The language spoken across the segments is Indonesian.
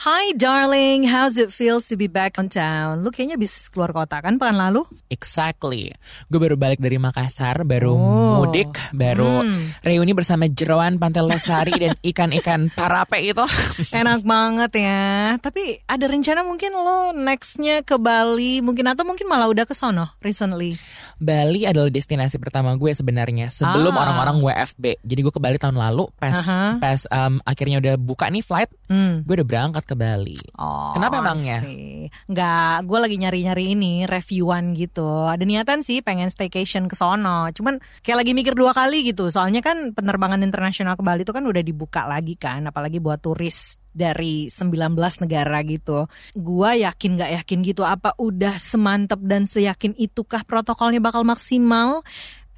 Hi darling, how's it feels to be back on town? Lu kayaknya habis keluar kota kan pekan lalu? Exactly. Gue baru balik dari Makassar, baru Oh. mudik, baru Hmm. reuni bersama jeroan Pantai Losari dan ikan-ikan parape itu. Enak banget ya. Tapi ada rencana mungkin lo nextnya ke Bali mungkin atau mungkin malah udah ke sono recently. Bali adalah destinasi pertama gue sebenarnya sebelum Ah. orang-orang WFB. Jadi gue ke Bali tahun lalu pas Aha. pas um, akhirnya udah buka nih flight, Hmm. gue udah berangkat ke Bali. Oh, Kenapa emangnya? sih? Nggak, gue lagi nyari-nyari ini reviewan gitu. Ada niatan sih pengen staycation ke sono. Cuman kayak lagi mikir dua kali gitu. Soalnya kan penerbangan internasional ke Bali itu kan udah dibuka lagi kan, apalagi buat turis dari 19 negara gitu. Gua yakin nggak yakin gitu apa udah semantap dan seyakin itukah protokolnya bakal maksimal?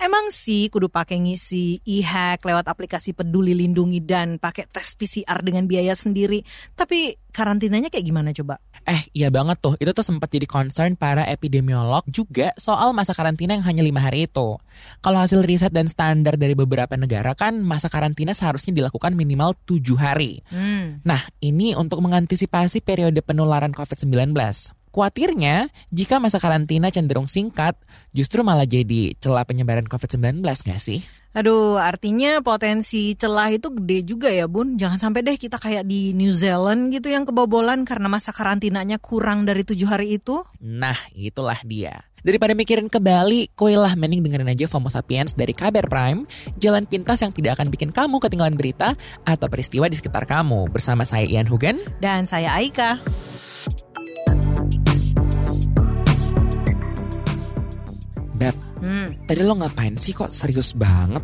Emang sih kudu pakai ngisi e-hack lewat aplikasi peduli lindungi dan pakai tes PCR dengan biaya sendiri. Tapi karantinanya kayak gimana coba? Eh iya banget tuh, itu tuh sempat jadi concern para epidemiolog juga soal masa karantina yang hanya lima hari itu. Kalau hasil riset dan standar dari beberapa negara kan masa karantina seharusnya dilakukan minimal tujuh hari. Hmm. Nah ini untuk mengantisipasi periode penularan COVID-19. Kuatirnya, jika masa karantina cenderung singkat, justru malah jadi celah penyebaran COVID-19 nggak sih? Aduh, artinya potensi celah itu gede juga ya bun. Jangan sampai deh kita kayak di New Zealand gitu yang kebobolan karena masa karantinanya kurang dari tujuh hari itu. Nah, itulah dia. Daripada mikirin ke Bali, koilah mending dengerin aja FOMO Sapiens dari Kabar Prime, jalan pintas yang tidak akan bikin kamu ketinggalan berita atau peristiwa di sekitar kamu. Bersama saya Ian Hugen. Dan saya Aika. Beb, Hmm, tadi lo ngapain sih kok serius banget?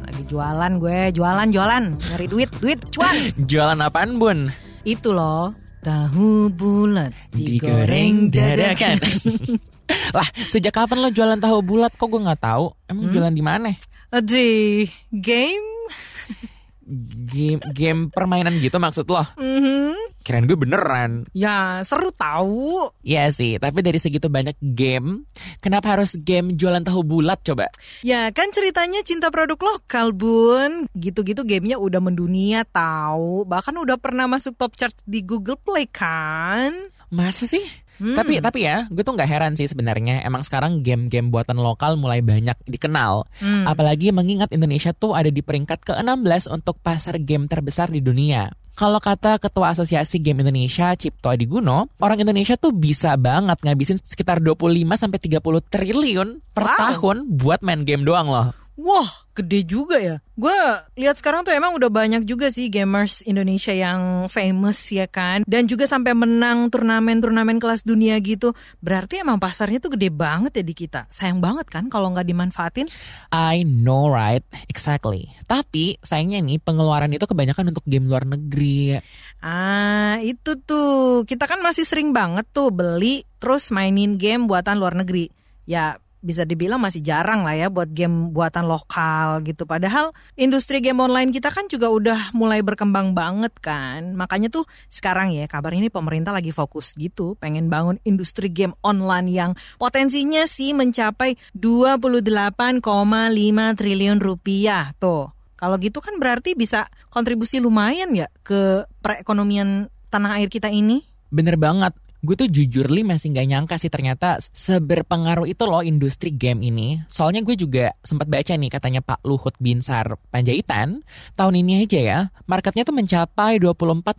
lagi jualan gue, jualan, jualan. Nyari duit, duit, cuan. Jualan apaan, Bun? Itu loh, tahu bulat digoreng dadakan. lah, sejak kapan lo jualan tahu bulat? Kok gue nggak tahu? Emang jualan di mana? Aduh, game? Game game permainan gitu maksud lo? Mhm. Kirain gue beneran. Ya, seru tahu. Iya sih, tapi dari segitu banyak game, kenapa harus game jualan tahu bulat coba? Ya kan ceritanya cinta produk lokal bun Gitu-gitu gamenya udah mendunia tahu Bahkan udah pernah masuk top chart di Google Play kan Masa sih? Hmm. Tapi tapi ya, gue tuh nggak heran sih sebenarnya. Emang sekarang game-game buatan lokal mulai banyak dikenal. Hmm. Apalagi mengingat Indonesia tuh ada di peringkat ke-16 untuk pasar game terbesar di dunia. Kalau kata Ketua Asosiasi Game Indonesia, Cipto Adiguno, orang Indonesia tuh bisa banget ngabisin sekitar 25 sampai 30 triliun per Wow. tahun buat main game doang loh. Wah gede juga ya Gue lihat sekarang tuh emang udah banyak juga sih gamers Indonesia yang famous ya kan Dan juga sampai menang turnamen-turnamen kelas dunia gitu Berarti emang pasarnya tuh gede banget ya di kita Sayang banget kan kalau nggak dimanfaatin I know right, exactly. Tapi sayangnya nih pengeluaran itu kebanyakan untuk game luar negeri. Ah, itu tuh. Kita kan masih sering banget tuh beli terus mainin game buatan luar negeri. Ya, bisa dibilang masih jarang lah ya buat game buatan lokal gitu. Padahal industri game online kita kan juga udah mulai berkembang banget kan. Makanya tuh sekarang ya kabar ini pemerintah lagi fokus gitu pengen bangun industri game online yang potensinya sih mencapai 28,5 triliun rupiah tuh. Kalau gitu kan berarti bisa kontribusi lumayan ya ke perekonomian tanah air kita ini. Bener banget. Gue tuh jujur li masih nggak nyangka sih ternyata seberpengaruh itu loh industri game ini. Soalnya gue juga sempat baca nih katanya Pak Luhut Binsar Panjaitan tahun ini aja ya marketnya tuh mencapai 24,4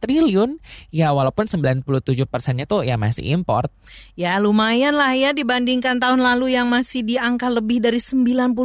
triliun. Ya walaupun 97 persennya tuh ya masih import. Ya lumayan lah ya dibandingkan tahun lalu yang masih di angka lebih dari 99%.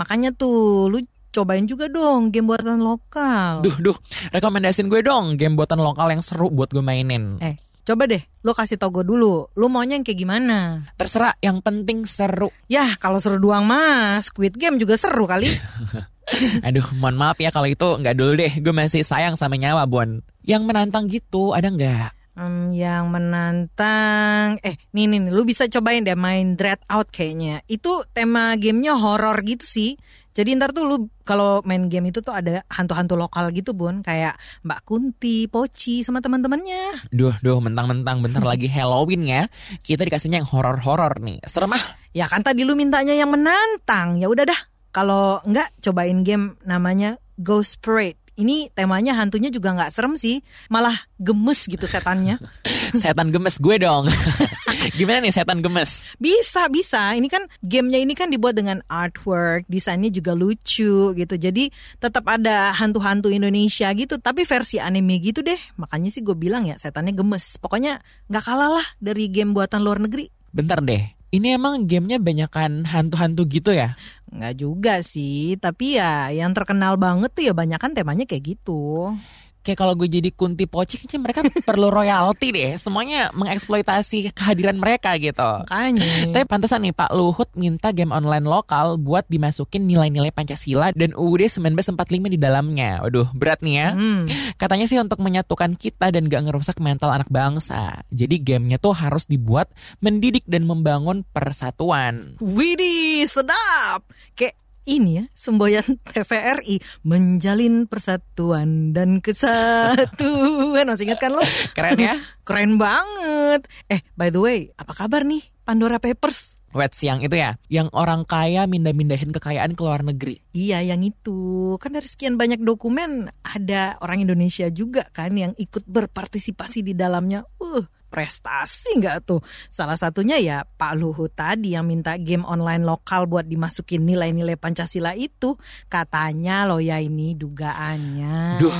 Makanya tuh lu cobain juga dong game buatan lokal. Duh duh, rekomendasiin gue dong game buatan lokal yang seru buat gue mainin. Eh, coba deh lu kasih tau gue dulu. Lu maunya yang kayak gimana? Terserah, yang penting seru. Yah kalau seru doang mah Squid Game juga seru kali. Aduh, mohon maaf ya kalau itu nggak dulu deh. Gue masih sayang sama nyawa, Bon. Yang menantang gitu, ada nggak? Hmm, yang menantang Eh nih nih nih, lu bisa cobain deh main Dread Out kayaknya Itu tema gamenya horor gitu sih Jadi ntar tuh lu kalau main game itu tuh ada hantu-hantu lokal gitu bun Kayak Mbak Kunti, Poci sama teman-temannya Duh, duh, mentang-mentang bentar lagi Halloween ya. Kita dikasihnya yang horor-horor nih. Serem ah. Ya kan tadi lu mintanya yang menantang Ya udah dah Kalau enggak cobain game namanya Ghost Parade ini temanya hantunya juga nggak serem sih, malah gemes gitu setannya. setan gemes gue dong. Gimana nih setan gemes? Bisa, bisa. Ini kan gamenya ini kan dibuat dengan artwork, desainnya juga lucu gitu. Jadi tetap ada hantu-hantu Indonesia gitu, tapi versi anime gitu deh. Makanya sih gue bilang ya setannya gemes. Pokoknya nggak kalah lah dari game buatan luar negeri. Bentar deh, ini emang gamenya banyakan hantu-hantu gitu ya? Nggak juga sih, tapi ya yang terkenal banget tuh ya banyak kan temanya kayak gitu kayak kalau gue jadi kunti pocik sih mereka perlu royalti deh. Semuanya mengeksploitasi kehadiran mereka gitu. Makanya. tapi pantesan nih Pak Luhut minta game online lokal buat dimasukin nilai-nilai Pancasila dan UUD 1945 di dalamnya. Waduh berat nih ya. Hmm. katanya sih untuk menyatukan kita dan gak ngerusak mental anak bangsa. Jadi gamenya tuh harus dibuat mendidik dan membangun persatuan. Widih sedap. Kayak ini ya semboyan TVRI menjalin persatuan dan kesatuan masih ingat kan lo keren ya keren banget eh by the way apa kabar nih Pandora Papers Wet siang itu ya, yang orang kaya mindah-mindahin kekayaan ke luar negeri. Iya, yang itu. Kan dari sekian banyak dokumen ada orang Indonesia juga kan yang ikut berpartisipasi di dalamnya. Uh, prestasi nggak tuh? Salah satunya ya Pak Luhut tadi yang minta game online lokal buat dimasukin nilai-nilai Pancasila itu. Katanya lo ya ini dugaannya. Duh,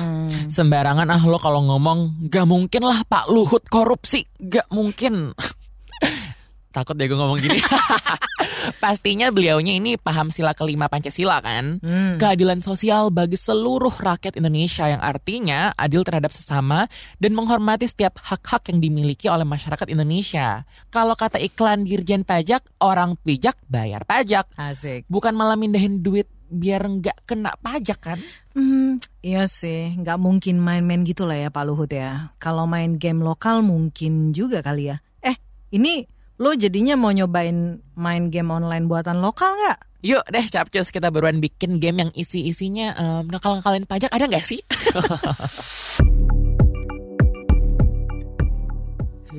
sembarangan ah lo kalau ngomong. Gak mungkin lah Pak Luhut korupsi. Gak mungkin. Takut deh gue ngomong gini. Pastinya beliaunya ini paham sila kelima Pancasila kan. Hmm. Keadilan sosial bagi seluruh rakyat Indonesia yang artinya adil terhadap sesama dan menghormati setiap hak-hak yang dimiliki oleh masyarakat Indonesia. Kalau kata iklan Dirjen Pajak, orang pijak bayar pajak. Asik. Bukan malah mindahin duit biar nggak kena pajak kan? Hmm, iya sih, nggak mungkin main-main gitu lah ya Pak Luhut ya. Kalau main game lokal mungkin juga kali ya. Eh, ini lo jadinya mau nyobain main game online buatan lokal nggak? Yuk deh capcus kita beruan bikin game yang isi-isinya um, ngakal-ngakalin pajak ada nggak sih?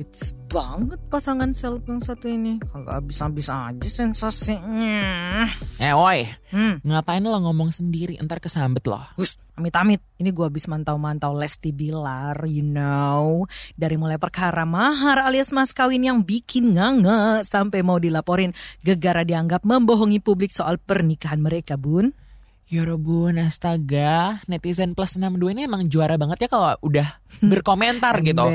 Hits banget pasangan seleb yang satu ini. Kagak habis-habis aja sensasinya. Eh woi. Hmm. Ngapain lo ngomong sendiri? Ntar kesambet loh Hus, Amit-amit, ini gue habis mantau-mantau Lesti Bilar, you know. Dari mulai perkara mahar alias mas kawin yang bikin ngange sampai mau dilaporin. Gegara dianggap membohongi publik soal pernikahan mereka, Bun. Ya bun, astaga, netizen plus 62 ini emang juara banget ya kalau udah berkomentar gitu.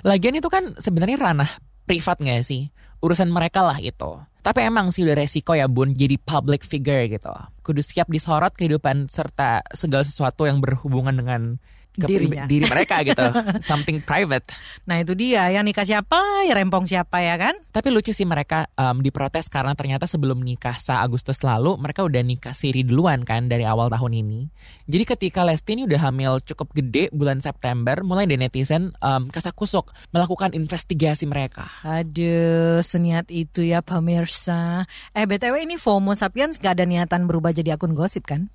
Lagian itu kan sebenarnya ranah privat gak sih? Urusan mereka lah itu. Tapi emang sih udah resiko ya bun jadi public figure gitu. Kudu siap disorot kehidupan serta segala sesuatu yang berhubungan dengan dirinya. diri mereka gitu. Something private. Nah itu dia. Yang nikah siapa? Ya rempong siapa ya kan? Tapi lucu sih mereka um, diprotes karena ternyata sebelum nikah sa Agustus lalu mereka udah nikah siri duluan kan dari awal tahun ini. Jadi ketika Lesti ini udah hamil cukup gede bulan September mulai dari netizen um, kasakusuk melakukan investigasi mereka. Aduh seniat itu ya pemirsa. Eh btw ini FOMO Sapiens gak ada niatan berubah jadi akun gosip kan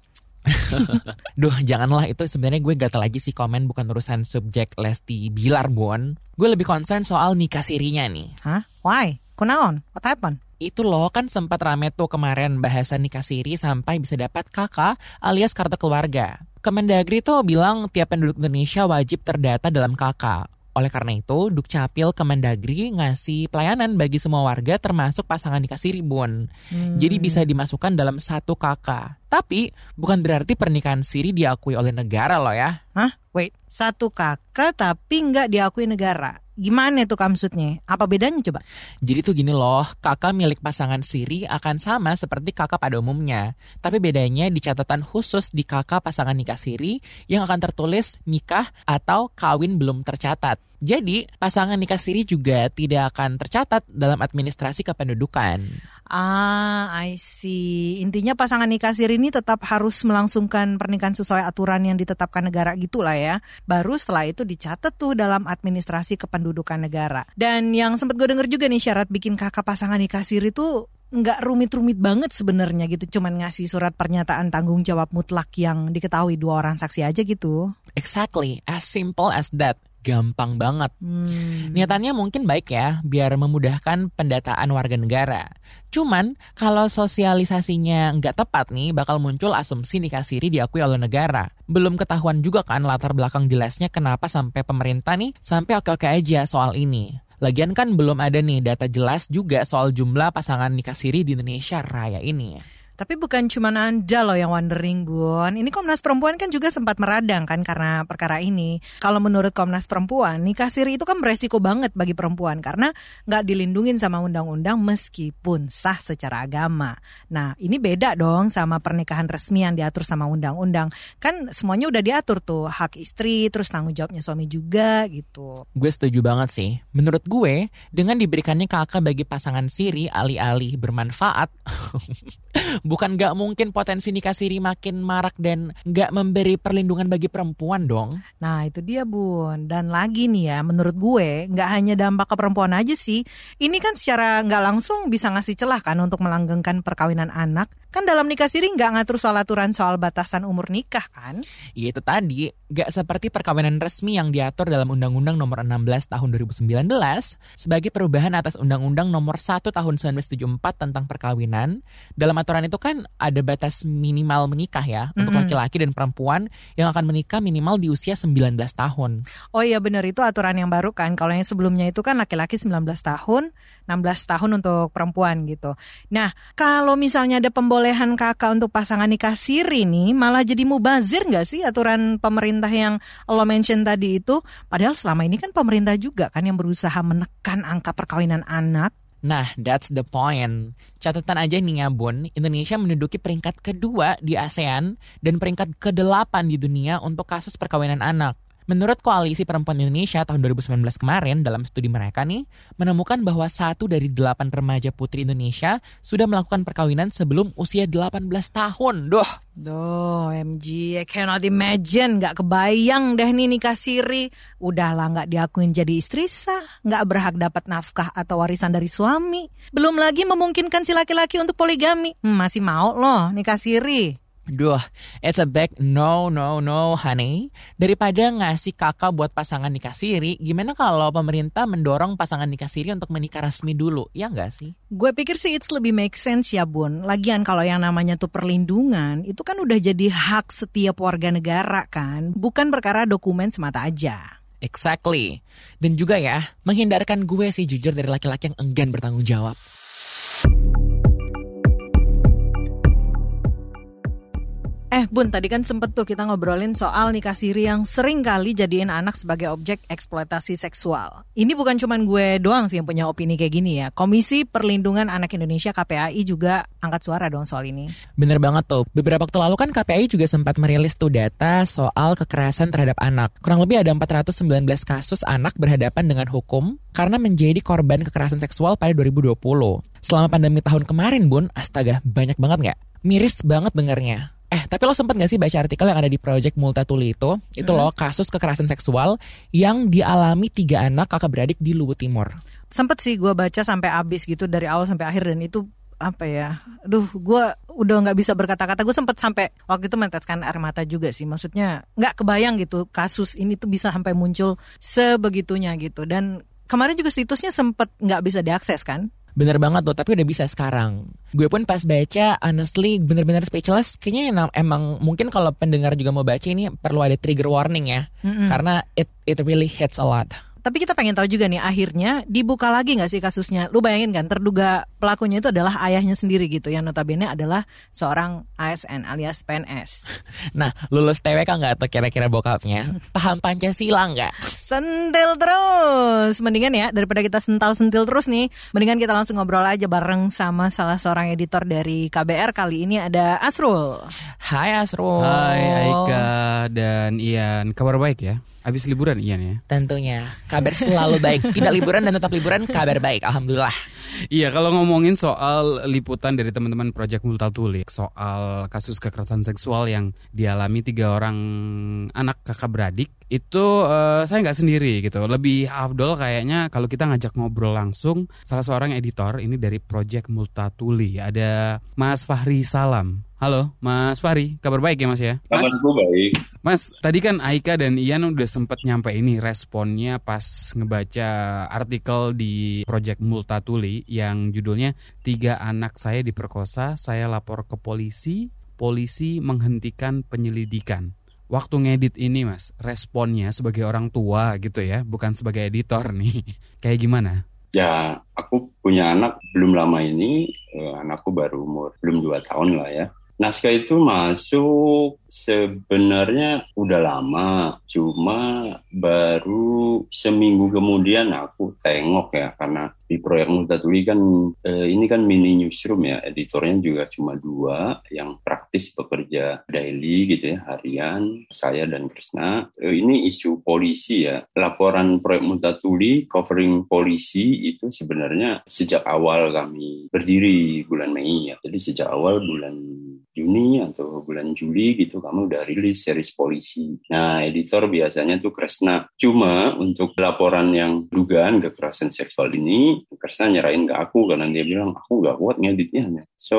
Duh, janganlah itu sebenarnya gue gatel lagi sih komen bukan urusan subjek Lesti Bilar, Bon. Gue lebih concern soal nikah sirinya nih. Hah? Why? Kunaon? What happened? Itu loh kan sempat rame tuh kemarin bahasan nikah siri sampai bisa dapat kakak alias kartu keluarga. Kemendagri tuh bilang tiap penduduk Indonesia wajib terdata dalam kakak. Oleh karena itu, Dukcapil Kemendagri ngasih pelayanan bagi semua warga termasuk pasangan nikah siri, Bun. Hmm. Jadi bisa dimasukkan dalam satu kakak. Tapi bukan berarti pernikahan siri diakui oleh negara loh ya. Hah? Wait, satu kakak tapi nggak diakui negara. Gimana itu maksudnya? Apa bedanya coba? Jadi tuh gini loh, kakak milik pasangan siri akan sama seperti kakak pada umumnya. Tapi bedanya di catatan khusus di kakak pasangan nikah siri yang akan tertulis nikah atau kawin belum tercatat. Jadi pasangan nikah siri juga tidak akan tercatat dalam administrasi kependudukan. Ah, I see. Intinya pasangan nikah siri ini tetap harus melangsungkan pernikahan sesuai aturan yang ditetapkan negara gitulah ya. Baru setelah itu dicatat tuh dalam administrasi kependudukan negara. Dan yang sempat gue denger juga nih syarat bikin kakak pasangan nikah siri itu nggak rumit-rumit banget sebenarnya gitu cuman ngasih surat pernyataan tanggung jawab mutlak yang diketahui dua orang saksi aja gitu exactly as simple as that gampang banget. Hmm. Niatannya mungkin baik ya, biar memudahkan pendataan warga negara. Cuman, kalau sosialisasinya nggak tepat nih, bakal muncul asumsi nikah siri diakui oleh negara. Belum ketahuan juga kan latar belakang jelasnya kenapa sampai pemerintah nih sampai oke-oke aja soal ini. Lagian kan belum ada nih data jelas juga soal jumlah pasangan nikah siri di Indonesia Raya ini. Tapi bukan cuma Anda loh yang wondering, Bun. Ini Komnas Perempuan kan juga sempat meradang kan karena perkara ini. Kalau menurut Komnas Perempuan, nikah siri itu kan beresiko banget bagi perempuan karena nggak dilindungin sama undang-undang meskipun sah secara agama. Nah, ini beda dong sama pernikahan resmi yang diatur sama undang-undang. Kan semuanya udah diatur tuh, hak istri, terus tanggung jawabnya suami juga gitu. Gue setuju banget sih. Menurut gue, dengan diberikannya kakak bagi pasangan siri alih-alih bermanfaat, bukan gak mungkin potensi nikah siri makin marak dan gak memberi perlindungan bagi perempuan dong. Nah itu dia bun. Dan lagi nih ya menurut gue gak hanya dampak ke perempuan aja sih. Ini kan secara gak langsung bisa ngasih celah kan untuk melanggengkan perkawinan anak. Kan dalam nikah siri nggak ngatur soal aturan soal batasan umur nikah kan? Iya itu tadi, nggak seperti perkawinan resmi yang diatur dalam Undang-Undang Nomor 16 Tahun 2019 sebagai perubahan atas Undang-Undang Nomor 1 Tahun 1974 tentang perkawinan. Dalam aturan itu kan ada batas minimal menikah ya mm -hmm. untuk laki-laki dan perempuan yang akan menikah minimal di usia 19 tahun. Oh iya benar itu aturan yang baru kan. Kalau yang sebelumnya itu kan laki-laki 19 tahun, 16 tahun untuk perempuan gitu. Nah, kalau misalnya ada pembolehan kakak untuk pasangan nikah siri nih, malah jadi mubazir nggak sih aturan pemerintah yang lo mention tadi itu? Padahal selama ini kan pemerintah juga kan yang berusaha menekan angka perkawinan anak. Nah, that's the point. Catatan aja nih ya Bun, Indonesia menduduki peringkat kedua di ASEAN dan peringkat ke-8 di dunia untuk kasus perkawinan anak. Menurut Koalisi Perempuan Indonesia tahun 2019 kemarin dalam studi mereka nih, menemukan bahwa satu dari delapan remaja putri Indonesia sudah melakukan perkawinan sebelum usia 18 tahun. Duh. Duh, MG, I cannot imagine. Gak kebayang deh nih nikah siri. Udahlah gak diakuin jadi istri sah. Gak berhak dapat nafkah atau warisan dari suami. Belum lagi memungkinkan si laki-laki untuk poligami. Hmm, masih mau loh nikah siri. Duh, it's a big no, no, no, honey. Daripada ngasih kakak buat pasangan nikah siri, gimana kalau pemerintah mendorong pasangan nikah siri untuk menikah resmi dulu? Ya nggak sih? Gue pikir sih it's lebih make sense ya, Bun. Lagian kalau yang namanya tuh perlindungan, itu kan udah jadi hak setiap warga negara kan. Bukan perkara dokumen semata aja. Exactly. Dan juga ya, menghindarkan gue sih jujur dari laki-laki yang enggan bertanggung jawab. Eh Bun, tadi kan sempet tuh kita ngobrolin soal nikah siri yang sering kali jadiin anak sebagai objek eksploitasi seksual. Ini bukan cuman gue doang sih yang punya opini kayak gini ya. Komisi Perlindungan Anak Indonesia KPAI juga angkat suara dong soal ini. Bener banget tuh. Beberapa waktu lalu kan KPAI juga sempat merilis tuh data soal kekerasan terhadap anak. Kurang lebih ada 419 kasus anak berhadapan dengan hukum karena menjadi korban kekerasan seksual pada 2020. Selama pandemi tahun kemarin bun, astaga banyak banget nggak? Miris banget dengarnya. Eh, tapi lo sempat gak sih baca artikel yang ada di Project Multatuli itu? Itu hmm. loh kasus kekerasan seksual yang dialami tiga anak kakak beradik di Luwu Timur. Sempet sih gue baca sampai habis gitu dari awal sampai akhir dan itu apa ya, duh gue udah nggak bisa berkata-kata. Gue sempet sampai waktu itu meneteskan air mata juga sih. Maksudnya nggak kebayang gitu kasus ini tuh bisa sampai muncul sebegitunya gitu. Dan kemarin juga situsnya sempet nggak bisa diakses kan? Bener banget tuh, tapi udah bisa sekarang. Gue pun pas baca, honestly bener-bener speechless. Kayaknya emang mungkin kalau pendengar juga mau baca ini perlu ada trigger warning ya. Mm -hmm. Karena it it really hits a lot. Tapi kita pengen tahu juga nih akhirnya dibuka lagi nggak sih kasusnya? Lu bayangin kan terduga pelakunya itu adalah ayahnya sendiri gitu yang notabene adalah seorang ASN alias PNS. Nah lulus TWK nggak tuh kira-kira bokapnya? Paham Pancasila nggak? Sentil terus. Mendingan ya daripada kita sental-sentil terus nih, mendingan kita langsung ngobrol aja bareng sama salah seorang editor dari KBR kali ini ada Asrul. Hai Asrul. Hai Aika dan Ian. Kabar baik ya? Habis liburan Ian ya? Tentunya. Kabar selalu baik. Tidak liburan dan tetap liburan, kabar baik. Alhamdulillah. Iya, kalau ngomongin soal liputan dari teman-teman Project Multatuli soal kasus kekerasan seksual yang dialami tiga orang anak kakak beradik, itu uh, saya nggak sendiri gitu. Lebih afdol kayaknya kalau kita ngajak ngobrol langsung salah seorang editor ini dari Project Multatuli. Ada Mas Fahri Salam. Halo, Mas Fahri, kabar baik ya Mas ya? Mas, Kabarku baik. Mas, tadi kan Aika dan Ian udah sempet nyampe ini responnya pas ngebaca artikel di Project Multatuli yang judulnya Tiga anak saya diperkosa, saya lapor ke polisi, polisi menghentikan penyelidikan. Waktu ngedit ini mas, responnya sebagai orang tua gitu ya, bukan sebagai editor nih. Kayak gimana? Ya, aku punya anak belum lama ini, eh, anakku baru umur belum dua tahun lah ya. Naskah itu masuk sebenarnya udah lama, cuma baru seminggu kemudian aku tengok ya karena di proyek Multatuli kan eh, ini kan mini newsroom ya, editornya juga cuma dua yang praktis bekerja daily gitu ya, harian, saya dan Krisna. Eh, ini isu polisi ya, laporan proyek Multatuli covering polisi itu sebenarnya sejak awal kami berdiri bulan Mei ya, jadi sejak awal bulan Juni atau bulan Juli gitu kamu udah rilis series polisi. Nah, editor biasanya tuh Kresna. Cuma untuk laporan yang dugaan kekerasan seksual ini, Kresna nyerahin ke aku karena dia bilang aku nggak kuat ngeditnya. So,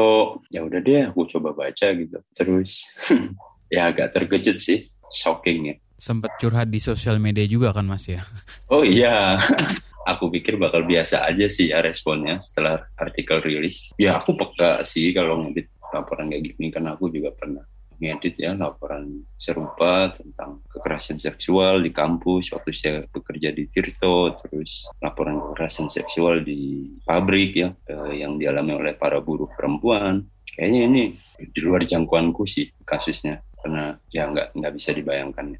ya udah deh aku coba baca gitu. Terus ya agak terkejut sih, shocking ya. Sempet curhat di sosial media juga kan mas ya? Oh iya, aku pikir bakal biasa aja sih ya responnya setelah artikel rilis. Ya aku peka sih kalau ngedit laporan kayak gini karena aku juga pernah ngedit ya laporan serupa tentang kekerasan seksual di kampus. Waktu saya bekerja di Tirto terus laporan kekerasan seksual di pabrik ya eh, yang dialami oleh para buruh perempuan. Kayaknya ini di luar jangkauanku sih kasusnya karena ya nggak nggak bisa dibayangkan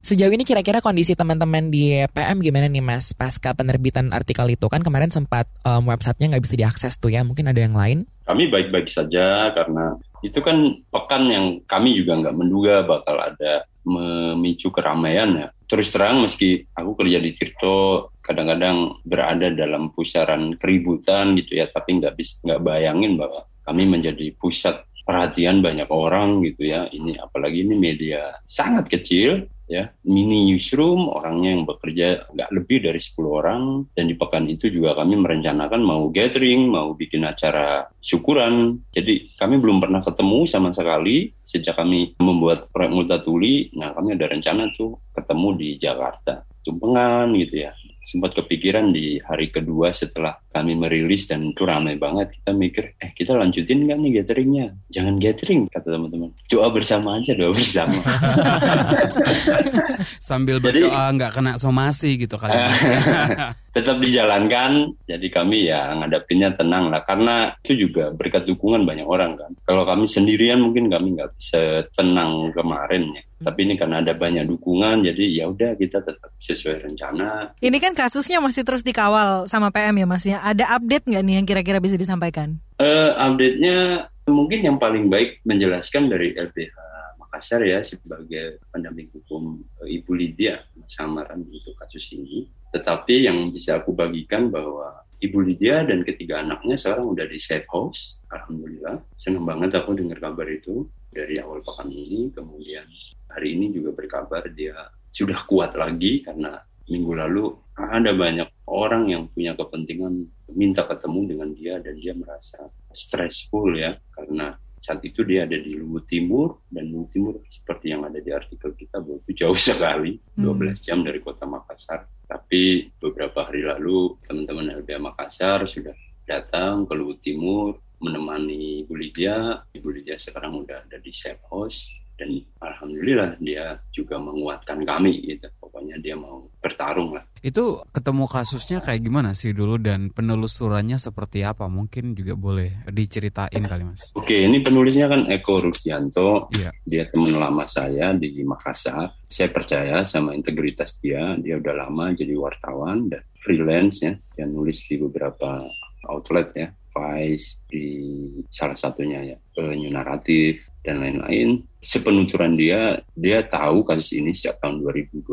Sejauh ini kira-kira kondisi teman-teman di PM gimana nih Mas pasca penerbitan artikel itu kan kemarin sempat um, websitenya nggak bisa diakses tuh ya mungkin ada yang lain? Kami baik-baik saja karena itu kan pekan yang kami juga nggak menduga bakal ada memicu keramaian ya. Terus terang meski aku kerja di Tirto kadang-kadang berada dalam pusaran keributan gitu ya, tapi nggak bisa nggak bayangin bahwa kami menjadi pusat perhatian banyak orang gitu ya. Ini apalagi ini media sangat kecil ya. Mini newsroom orangnya yang bekerja nggak lebih dari 10 orang. Dan di pekan itu juga kami merencanakan mau gathering mau bikin acara syukuran. Jadi kami belum pernah ketemu sama sekali sejak kami membuat proyek Multatuli. Nah kami ada rencana tuh ketemu di Jakarta tumpengan gitu ya sempat kepikiran di hari kedua setelah kami merilis dan itu ramai banget. Kita mikir eh kita lanjutin nggak nih gatheringnya? Jangan gathering kata teman-teman. Doa bersama aja doa bersama. Sambil berdoa nggak kena somasi gitu kali. tetap dijalankan jadi kami ya ngadapinnya tenang lah. Karena itu juga berkat dukungan banyak orang kan. Kalau kami sendirian mungkin kami nggak bisa tenang kemarin ya. Tapi ini karena ada banyak dukungan jadi ya udah kita tetap sesuai rencana. Ini kan kasusnya masih terus dikawal sama PM ya Mas ya. Ada update nggak nih yang kira-kira bisa disampaikan? Eh, update-nya mungkin yang paling baik menjelaskan dari LBH Makassar ya sebagai pendamping hukum eh, Ibu Lydia samaran untuk kasus ini. Tetapi yang bisa aku bagikan bahwa Ibu Lydia dan ketiga anaknya sekarang udah di safe house. Alhamdulillah. Senang banget aku dengar kabar itu dari awal pekan ini. Kemudian hari ini juga berkabar dia sudah kuat lagi karena minggu lalu ada banyak orang yang punya kepentingan minta ketemu dengan dia dan dia merasa stressful ya karena saat itu dia ada di Luwu Timur dan Luwu Timur seperti yang ada di artikel kita bahwa itu jauh sekali 12 jam dari kota Makassar. Tapi beberapa hari lalu teman-teman LBH Makassar sudah datang ke Luwu Timur menemani Ibu Lydia. Ibu Lydia sekarang udah ada di safe house dan alhamdulillah dia juga menguatkan kami gitu. Pokoknya dia mau bertarung lah. Itu ketemu kasusnya kayak gimana sih dulu dan penelusurannya seperti apa? Mungkin juga boleh diceritain kali mas. oke ini penulisnya kan Eko Rusdianto Iya. dia teman lama saya di Makassar. Saya percaya sama integritas dia. Dia udah lama jadi wartawan dan freelance ya. Dia nulis di beberapa outlet ya. Vice di salah satunya ya eh, New Naratif dan lain-lain sepenuturan dia dia tahu kasus ini sejak tahun 2020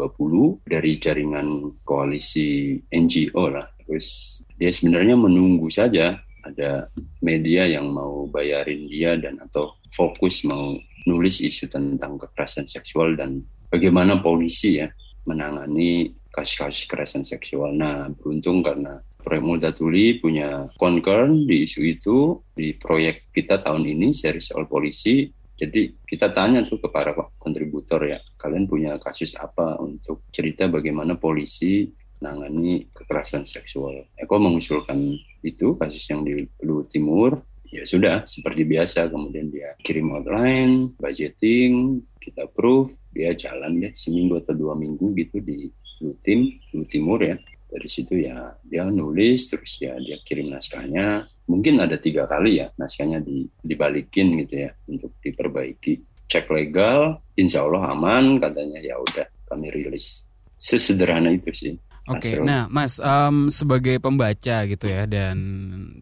dari jaringan koalisi NGO lah terus dia sebenarnya menunggu saja ada media yang mau bayarin dia dan atau fokus mau nulis isu tentang kekerasan seksual dan bagaimana polisi ya menangani kasus-kasus kekerasan seksual. Nah, beruntung karena proyek Multatuli punya concern di isu itu di proyek kita tahun ini seri soal polisi. Jadi kita tanya tuh ke para kontributor ya, kalian punya kasus apa untuk cerita bagaimana polisi menangani kekerasan seksual. Eko mengusulkan itu kasus yang di Luhut Timur. Ya sudah, seperti biasa. Kemudian dia kirim outline, budgeting, kita approve, dia jalan ya seminggu atau dua minggu gitu di Luhut Tim, Luhut Timur ya dari situ ya dia nulis terus ya dia kirim naskahnya. Mungkin ada tiga kali ya naskahnya di, dibalikin gitu ya untuk diperbaiki. Cek legal insya Allah aman katanya. Ya udah kami rilis. Sesederhana itu sih Oke, okay, nah Mas um, sebagai pembaca gitu ya dan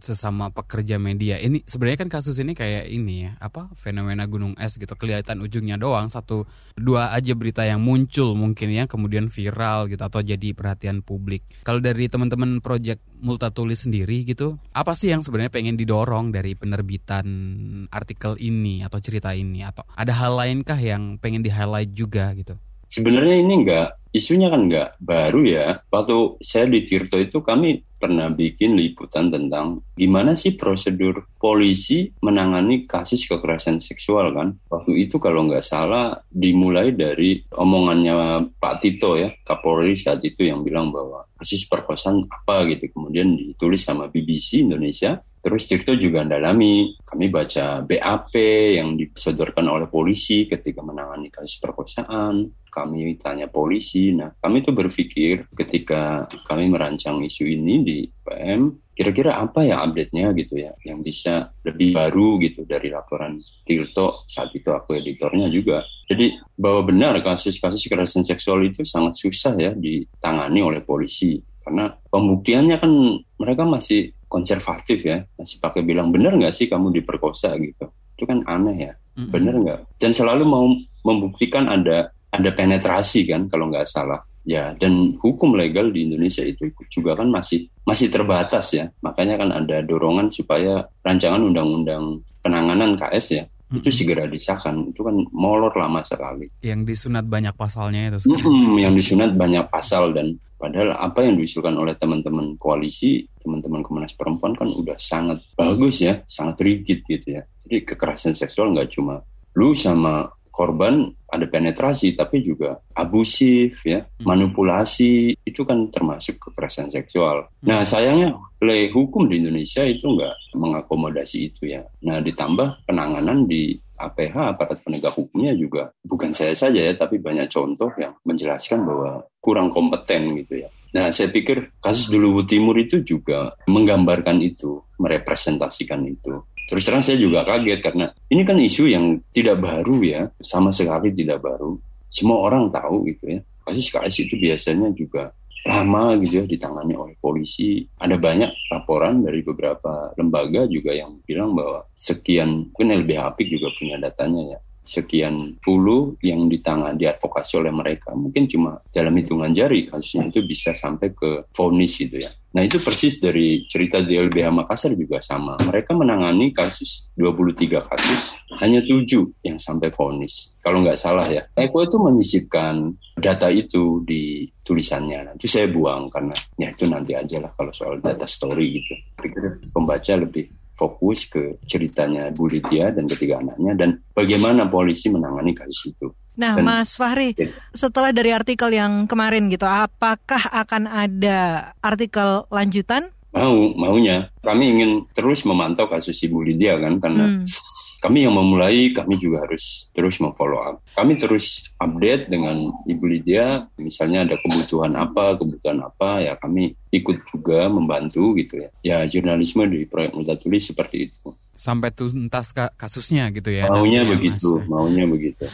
sesama pekerja media, ini sebenarnya kan kasus ini kayak ini ya, apa fenomena gunung es gitu kelihatan ujungnya doang satu dua aja berita yang muncul mungkin ya kemudian viral gitu atau jadi perhatian publik. Kalau dari teman-teman project Multatulis sendiri gitu, apa sih yang sebenarnya pengen didorong dari penerbitan artikel ini atau cerita ini atau ada hal lainkah yang pengen di highlight juga gitu? Sebenarnya ini enggak isunya kan nggak baru ya. Waktu saya di Tirto itu kami pernah bikin liputan tentang gimana sih prosedur polisi menangani kasus kekerasan seksual kan. Waktu itu kalau nggak salah dimulai dari omongannya Pak Tito ya, Kapolri saat itu yang bilang bahwa kasus perkosaan apa gitu. Kemudian ditulis sama BBC Indonesia Terus Tirto juga mendalami, kami baca BAP yang disodorkan oleh polisi ketika menangani kasus perkosaan, kami tanya polisi. Nah, kami tuh berpikir ketika kami merancang isu ini di PM, kira-kira apa ya update-nya gitu ya, yang bisa lebih baru gitu dari laporan Tirto, saat itu aku editornya juga. Jadi bahwa benar kasus-kasus kekerasan seksual itu sangat susah ya ditangani oleh polisi karena pembuktiannya kan mereka masih konservatif ya. Masih pakai bilang benar nggak sih kamu diperkosa? gitu. Itu kan aneh ya. Mm-hmm. benar nggak? Dan selalu mau membuktikan ada ada penetrasi kan kalau nggak salah. Ya dan hukum legal di Indonesia itu juga kan masih masih terbatas ya. Makanya kan ada dorongan supaya rancangan undang-undang penanganan KS ya mm-hmm. itu segera disahkan. Itu kan molor lama sekali. Yang disunat banyak pasalnya itu mm-hmm, yang disunat banyak pasal dan Padahal apa yang diusulkan oleh teman-teman koalisi, teman-teman Komnas Perempuan kan udah sangat bagus ya, sangat rigid gitu ya. Jadi kekerasan seksual nggak cuma lu sama korban ada penetrasi tapi juga abusif ya hmm. manipulasi itu kan termasuk kekerasan seksual. Nah sayangnya oleh hukum di Indonesia itu nggak mengakomodasi itu ya. Nah ditambah penanganan di APH aparat penegak hukumnya juga bukan saya saja ya tapi banyak contoh yang menjelaskan bahwa kurang kompeten gitu ya. Nah saya pikir kasus dulu Timur itu juga menggambarkan itu, merepresentasikan itu. Terus terang saya juga kaget karena ini kan isu yang tidak baru ya, sama sekali tidak baru. Semua orang tahu gitu ya. Kasus-kasus itu biasanya juga lama gitu ya ditangani oleh polisi. Ada banyak laporan dari beberapa lembaga juga yang bilang bahwa sekian, mungkin LBH juga punya datanya ya, sekian puluh yang ditangani diadvokasi oleh mereka. Mungkin cuma dalam hitungan jari kasusnya itu bisa sampai ke vonis gitu ya. Nah itu persis dari cerita di LBH Makassar juga sama. Mereka menangani kasus 23 kasus hanya tujuh yang sampai vonis. Kalau nggak salah ya. Eko itu menyisipkan data itu di tulisannya. Nanti saya buang karena ya itu nanti aja lah kalau soal data story gitu. Pikir pembaca lebih fokus ke ceritanya Bu Lydia dan ketiga anaknya dan bagaimana polisi menangani kasus itu. Nah, dan, Mas Fahri, ya. setelah dari artikel yang kemarin gitu, apakah akan ada artikel lanjutan? Mau, maunya. Kami ingin terus memantau kasus Ibu Lydia kan karena hmm kami yang memulai, kami juga harus terus memfollow up. Kami terus update dengan Ibu Lydia, misalnya ada kebutuhan apa, kebutuhan apa, ya kami ikut juga membantu gitu ya. Ya jurnalisme di proyek Muda Tulis seperti itu. Sampai tuntas kasusnya gitu ya? Maunya begitu, mas. maunya begitu.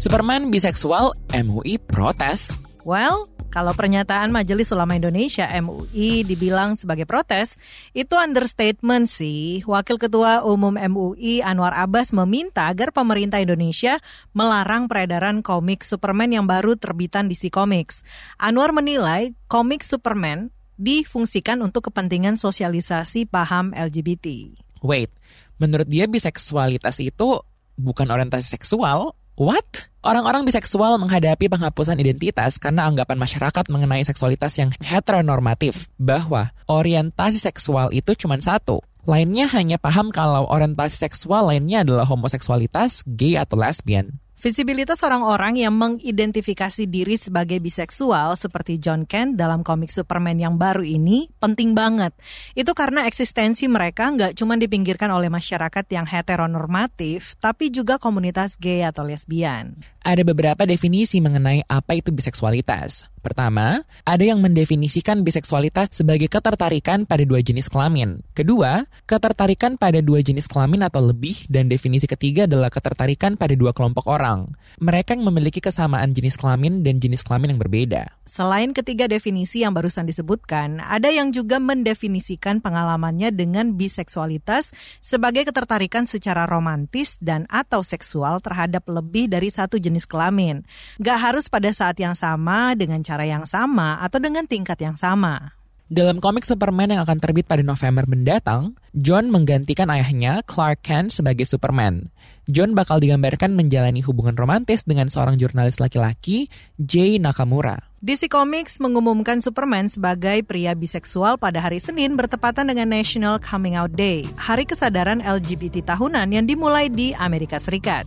Superman biseksual, MUI protes. Well, kalau pernyataan Majelis Ulama Indonesia MUI dibilang sebagai protes, itu understatement sih. Wakil Ketua Umum MUI Anwar Abbas meminta agar pemerintah Indonesia melarang peredaran komik Superman yang baru terbitan DC Comics. Anwar menilai komik Superman difungsikan untuk kepentingan sosialisasi paham LGBT. Wait, menurut dia biseksualitas itu bukan orientasi seksual? What? Orang-orang biseksual menghadapi penghapusan identitas karena anggapan masyarakat mengenai seksualitas yang heteronormatif, bahwa orientasi seksual itu cuma satu. Lainnya hanya paham kalau orientasi seksual lainnya adalah homoseksualitas, gay atau lesbian. Visibilitas orang-orang yang mengidentifikasi diri sebagai biseksual seperti John Kent dalam komik Superman yang baru ini penting banget. Itu karena eksistensi mereka nggak cuma dipinggirkan oleh masyarakat yang heteronormatif, tapi juga komunitas gay atau lesbian. Ada beberapa definisi mengenai apa itu biseksualitas. Pertama, ada yang mendefinisikan biseksualitas sebagai ketertarikan pada dua jenis kelamin. Kedua, ketertarikan pada dua jenis kelamin atau lebih, dan definisi ketiga adalah ketertarikan pada dua kelompok orang. Mereka yang memiliki kesamaan jenis kelamin dan jenis kelamin yang berbeda. Selain ketiga definisi yang barusan disebutkan, ada yang juga mendefinisikan pengalamannya dengan biseksualitas sebagai ketertarikan secara romantis dan atau seksual terhadap lebih dari satu jenis kelamin. Gak harus pada saat yang sama dengan cara yang sama atau dengan tingkat yang sama. Dalam komik Superman yang akan terbit pada November mendatang, John menggantikan ayahnya, Clark Kent, sebagai Superman. John bakal digambarkan menjalani hubungan romantis dengan seorang jurnalis laki-laki, Jay Nakamura. DC Comics mengumumkan Superman sebagai pria biseksual pada hari Senin bertepatan dengan National Coming Out Day, hari kesadaran LGBT tahunan yang dimulai di Amerika Serikat.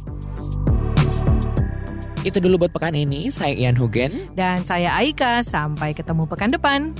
Itu dulu buat pekan ini. Saya Ian Hugen. Dan saya Aika. Sampai ketemu pekan depan.